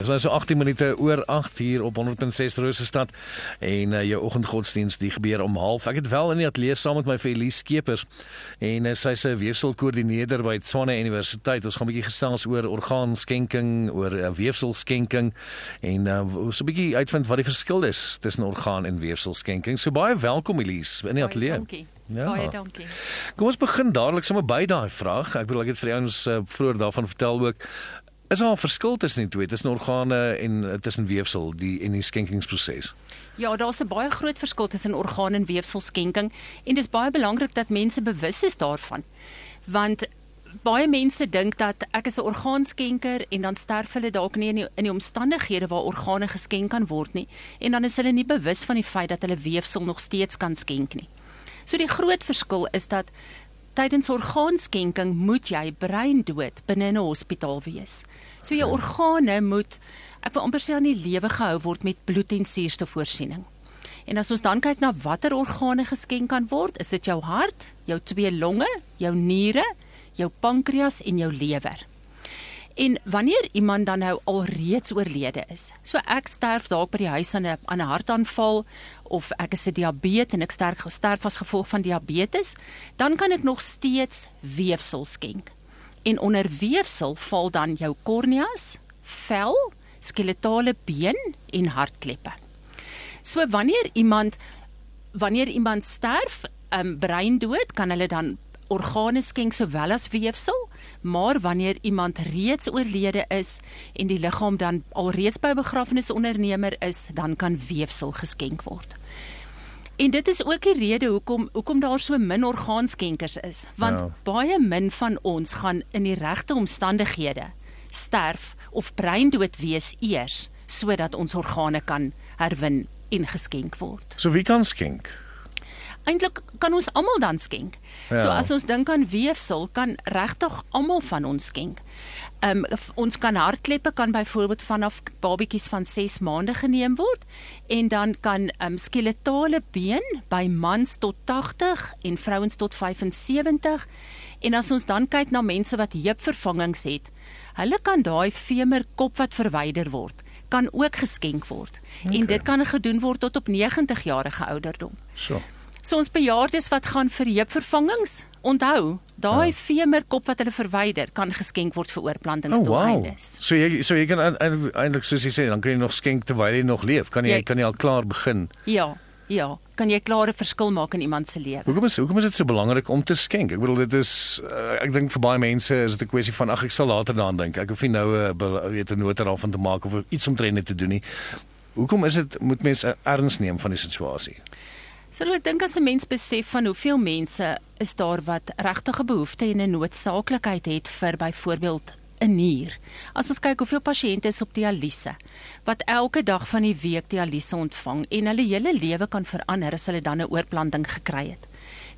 Dit is nou so 18 minute oor 8 hier op 100.6 Rosestad en uh, jou oggendgodsdiens die gebeur om 0.30. Ek het wel in die ateljee saam met my vir Elise Skeepers en uh, sy se weefselkoördineerder by Tshwane Universiteit. Ons gaan 'n bietjie gesels oor orgaanskenking, oor uh, weefselskenking en uh, so 'n bietjie uitvind wat die verskil is tussen orgaan en weefselskenking. So baie welkom Elise in die ateljee. Dankie. Ja. Baie dankie. Kom ons begin dadelik sommer by daai vraag. Ek bedoel ek het vir ons uh, vroeër daarvan vertel ook Is daar 'n verskil tussen die twee, tussen organe en eh, tussen weefsel, die en die skenkingsproses? Ja, daar's 'n baie groot verskil tussen orgaan en weefselskenking en dit is baie belangrik dat mense bewus is daarvan. Want baie mense dink dat ek is 'n orgaanskenker en dan sterf hulle dalk nie in die, in die omstandighede waar organe geskenk kan word nie en dan is hulle nie bewus van die feit dat hulle weefsel nog steeds kan skenk nie. So die groot verskil is dat tydens orgaanskenking moet jy breindood binne 'n hospitaal wees. So jou organe moet ek wil amper sê aan die lewe gehou word met bloed en suurstofvoorsiening. En as ons dan kyk na watter organe geskenk kan word, is dit jou hart, jou twee longe, jou niere, jou pankreas en jou lewer. En wanneer iemand dan nou alreeds oorlede is, so ek sterf dalk by die huis aan 'n aan 'n hartaanval of ek is 'n diabetes en ek sterk gesterf as gevolg van diabetes, dan kan ek nog steeds weefsel skenk. En onder weefsel val dan jou korneas, vel, skeletale been en hartkleppe. So wanneer iemand wanneer iemand sterf, 'n um, breindood, kan hulle dan organe skenk sowel as weefsel, maar wanneer iemand reeds oorlede is en die liggaam dan alreeds by begrafnisondernemer is, dan kan weefsel geskenk word. En dit is ook die rede hoekom hoekom daar so min orgaanskenkers is, want ja. baie min van ons gaan in die regte omstandighede sterf of breindood wees eers sodat ons organe kan herwin en geskenk word. So wie kan skenk? Eintlik kan ons almal dan skenk. Ja. So as ons dink aan weefsel, kan regtig almal van ons skenk. Ehm um, ons kan hartkleppe kan byvoorbeeld vanaf babetjies van 6 maande geneem word en dan kan ehm um, skeletale been by mans tot 80 en vrouens tot 75 en as ons dan kyk na mense wat heupvervangings het, hulle kan daai femur kop wat verwyder word kan ook geskenk word. Okay. En dit kan gedoen word tot op 90 jarige ouderdom. So. So ons bejaardes wat gaan vir heupvervangings, onthou, daai ja. vemerkop wat hulle verwyder kan geskenk word vir oorplantingsdoeleindes. Oh, wow. So jy so jy kan eintlik soos jy sê, dan kan jy nog skenk terwyl jy nog leef. Kan jy, jy kan jy al klaar begin? Ja. Ja, kan jy 'n klare verskil maak in iemand se lewe. Hoekom is hoekom is dit so belangrik om te skenk? Ek bedoel dit is uh, ek dink vir baie mense is dit 'n kwessie van ag ek sal later daaraan dink. Ek hoef nie nou 'n uh, weet 'n nota daarvan te maak of iets omtrent te doen nie. Hoekom is dit moet mense erns neem van die situasie? So ek dink as 'n mens besef van hoeveel mense is daar wat regtig 'n behoefte en 'n noodsaaklikheid het vir byvoorbeeld 'n nier. As ons kyk hoeveel pasiënte is op dialyse wat elke dag van die week dialyse ontvang en hulle hele lewe kan verander as hulle dan 'n oorplanting gekry het.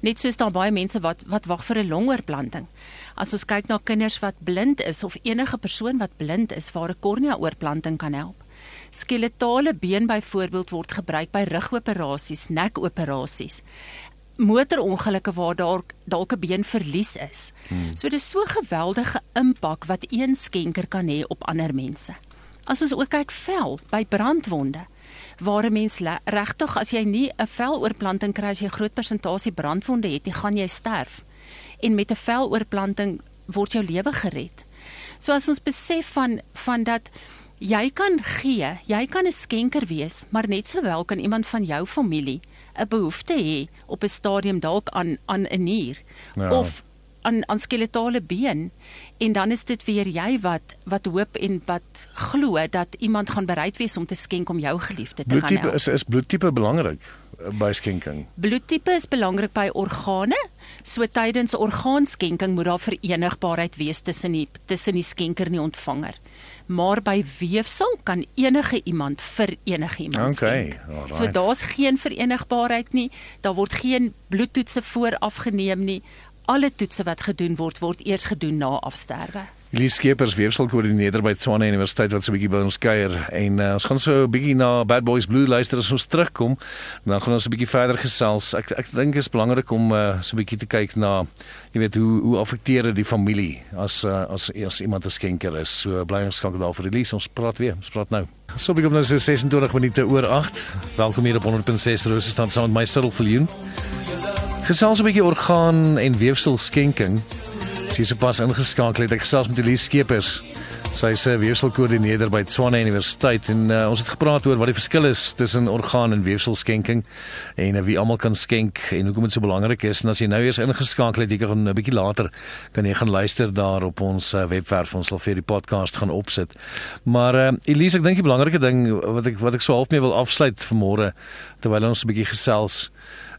Net soos daar baie mense wat wat wag vir 'n longoorplanting. As ons kyk na kinders wat blind is of enige persoon wat blind is waar 'n kornea oorplanting kan help skeletale been byvoorbeeld word gebruik by rugoperasies, nekoperasies. Motorongelukke waar daar dalk 'n been verlies is. Hmm. So dis so geweldige impak wat een skenker kan hê op ander mense. As ons ook kyk vel by brandwonde waar 'n mens regtig as jy nie 'n veloorplanting kry as jy groot persentasie brandwonde het, jy gaan jy sterf. En met 'n veloorplanting word jou lewe gered. So as ons besef van van dat Jy kan gee, jy kan 'n skenker wees, maar net sowel kan iemand van jou familie 'n behoefte hê op 'n stadium dalk aan aan 'n nier ja. of aan aan skeletale been en dan is dit weer jy wat wat hoop en wat glo dat iemand gaan bereid wees om te skenk om jou geliefde te bloedtype kan help. Is is bloedtipe belangrik? By skenking? Bloedtipe is belangrik by organe. So tydens orgaanskenking moet daar verenigbaarheid wees tussen die tussen die skenker en die ontvanger. Maar by weefsel kan enige iemand vir enige iemand Okay, skenk. alright. So daar's geen verenigbaarheid nie. Daar word geen bloedtoetse vooraf geneem nie. Alle toetse wat gedoen word, word eers gedoen na afsterwe. Elise Skeepers weefselkoördineerder by Tshwane Universiteit wat so 'n bietjie by ons kuier en uh, ons gaan so 'n bietjie na Bad Boys Blue luister as ons terugkom. Dan gaan ons 'n bietjie verder gesels. Ek ek dink dit is belangrik om uh, so 'n bietjie te kyk na jy weet hoe hoe affekteer dit die familie as uh, as as iemand 'n skenker is. So bly ons skakel daar vir Elise. Ons praat weer. Ons praat nou. So begin nou so 26 minute oor 8. Welkom hier op 100.6 Rose staan saam met my Cyril Viljoen. Gesels 'n bietjie orgaan en weefsel skenking. Sy is pas ingeskakel het ek gesels met Elise Skeepers. Sy is 'n weefselkoördineerder by Tshwane Universiteit en uh, ons het gepraat oor wat die verskil is tussen orgaan en weefselskenking en uh, wie almal kan skenk en hoekom dit so belangrik is. En as jy nou eers ingeskakel het, jy kan 'n bietjie later kan jy gaan luister daar op ons uh, webwerf. Ons sal vir die podcast gaan opsit. Maar uh, Elise, ek dink die belangrike ding wat ek wat ek so half mee wil afsluit vanmôre terwyl ons 'n bietjie gesels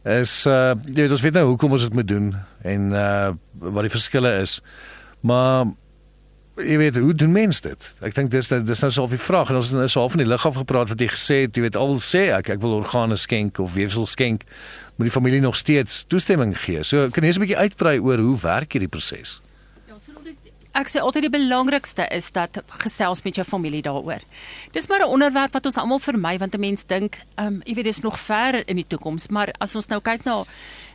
is uh jy weet ons weet nou hoekom ons dit moet doen en uh wat die verskille is. Maar jy weet hoe doen mense dit? Ek dink dis dis nou so 'n vraag en ons het nou so half van die lig af gepraat wat jy gesê het, jy weet al sê ek ek wil organe skenk of weefsel skenk, moet die familie nog steeds toestemming gee. So kan jy eens 'n bietjie uitbrei oor hoe werk hierdie proses? Ek sê altyd die belangrikste is dat gesels met jou familie daaroor. Dis maar 'n onderwerp wat ons almal vermy want 'n mens dink, ehm um, jy weet dis nog ver in die toekoms, maar as ons nou kyk na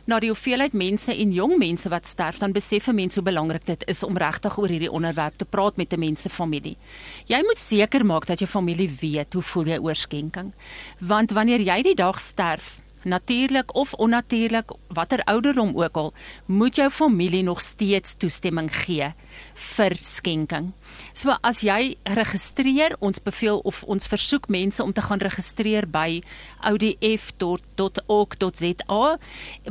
na die hoeveelheid mense en jong mense wat sterf, dan besef 'n mens hoe belangrik dit is om regtig oor hierdie onderwerp te praat met 'n mens se familie. Jy moet seker maak dat jou familie weet hoe voel jy oor skenking. Want wanneer jy die dag sterf, natuurlik of onnatuurlik, watter ouderdom ook al, moet jou familie nog steeds toestemming gee vir skenking. So as jy registreer, ons beveel of ons versoek mense om te gaan registreer by audf.org.za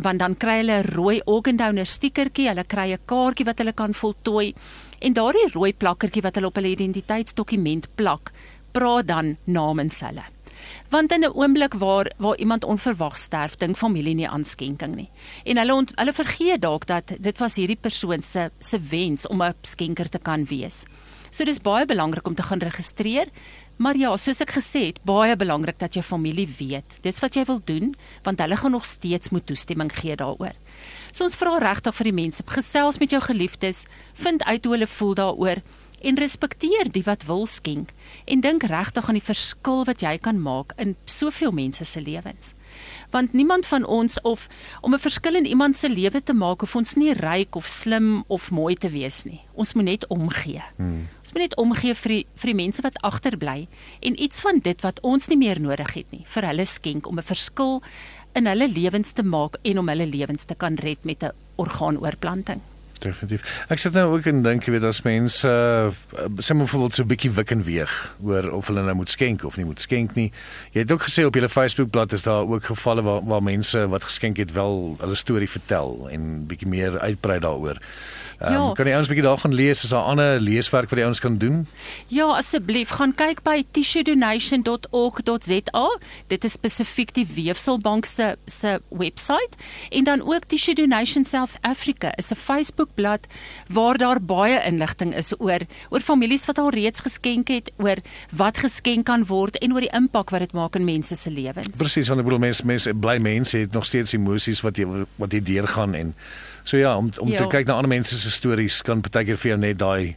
want dan kry hulle 'n rooi organ donor stiekertjie, hulle kry 'n kaartjie wat hulle kan voltooi en daardie rooi plakkertjie wat hulle op hulle identiteitsdokument plak, praat dan namens hulle. Want in 'n oomblik waar waar iemand onverwags sterf, dink familie nie aan skenking nie. En hulle ont, hulle vergeet dalk dat dit was hierdie persoon se se wens om 'n skenker te kan wees. So dis baie belangrik om te gaan registreer. Maar ja, soos ek gesê het, baie belangrik dat jou familie weet. Dis wat jy wil doen, want hulle gaan nog steeds moet toestemming gee daaroor. So ons vra regtig vir die mense, gesels met jou geliefdes, vind uit hoe hulle voel daaroor en respekteer die wat wil skenk en dink regtig aan die verskil wat jy kan maak in soveel mense se lewens. Want niemand van ons of om 'n verskil in iemand se lewe te maak of ons nie ryk of slim of mooi te wees nie. Ons moet net omgee. Hmm. Ons moet net omgee vir die, vir die mense wat agterbly en iets van dit wat ons nie meer nodig het nie, vir hulle skenk om 'n verskil in hulle lewens te maak en om hulle lewens te kan red met 'n orgaanoorplanting. Definitief. Ek sit nou ook en dink, jy weet, as mense uh, sê maar byvoorbeeld so 'n bietjie wik en weeg oor of hulle nou moet skenk of nie moet skenk nie. Jy het ook gesê op julle Facebookblad is daar ook gevalle waar waar mense wat geskenk het wel hulle storie vertel en bietjie meer uitbrei daaroor. Um, ja. Kan die ouens bietjie daar gaan lees? Is daar ander leeswerk wat die ouens kan doen? Ja, asseblief, gaan kyk by tissuedonation.org.za. Dit is spesifiek die Weefselbank se se webwerf en dan ook Tissue Donation South Africa is 'n Facebookblad waar daar baie inligting is oor oor families wat al reeds geskenk het, oor wat geskenk kan word en oor die impak wat dit maak in mense se lewens. Presies, want ek bedoel mense mense bly mense het nog steeds emosies wat jy wat jy deurgaan en So ja, om om ja. te kyk na ander mense se stories kan partykeer vir jou net daai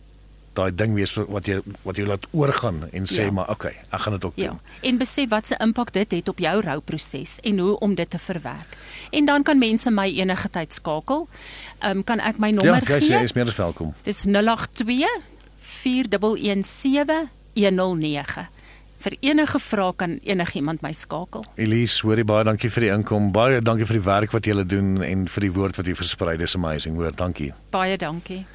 daai ding wees wat jy wat jy laat oorgaan en sê ja. maar okay, ek gaan dit ook ja. doen. En besef wat se impak dit het op jou rouproses en hoe om dit te verwerk. En dan kan mense my enige tyd skakel. Ehm um, kan ek my nommer ja, gee? Ja, jy is meer as welkom. Dis 082 4117 109 vir enige vrae kan enigiemand my skakel. Elise, hoorie baie dankie vir die inkom. Baie dankie vir die werk wat jy doen en vir die woord wat jy versprei. Dis amazing. Hoor, dankie. Baie dankie.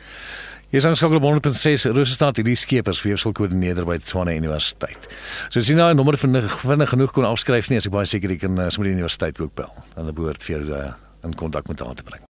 Hier is ons skakel op 100.6 Rosestad hierdie skepers weefselkoördineerder by Tshwane Universiteit. So as jy nou 'n nommer vinnig vinnig genoeg kon afskryf nie, as ek baie seker jy kan uh, sommer die universiteit ook bel. Dan behoort vir jou uh, in kontak met haar te bring.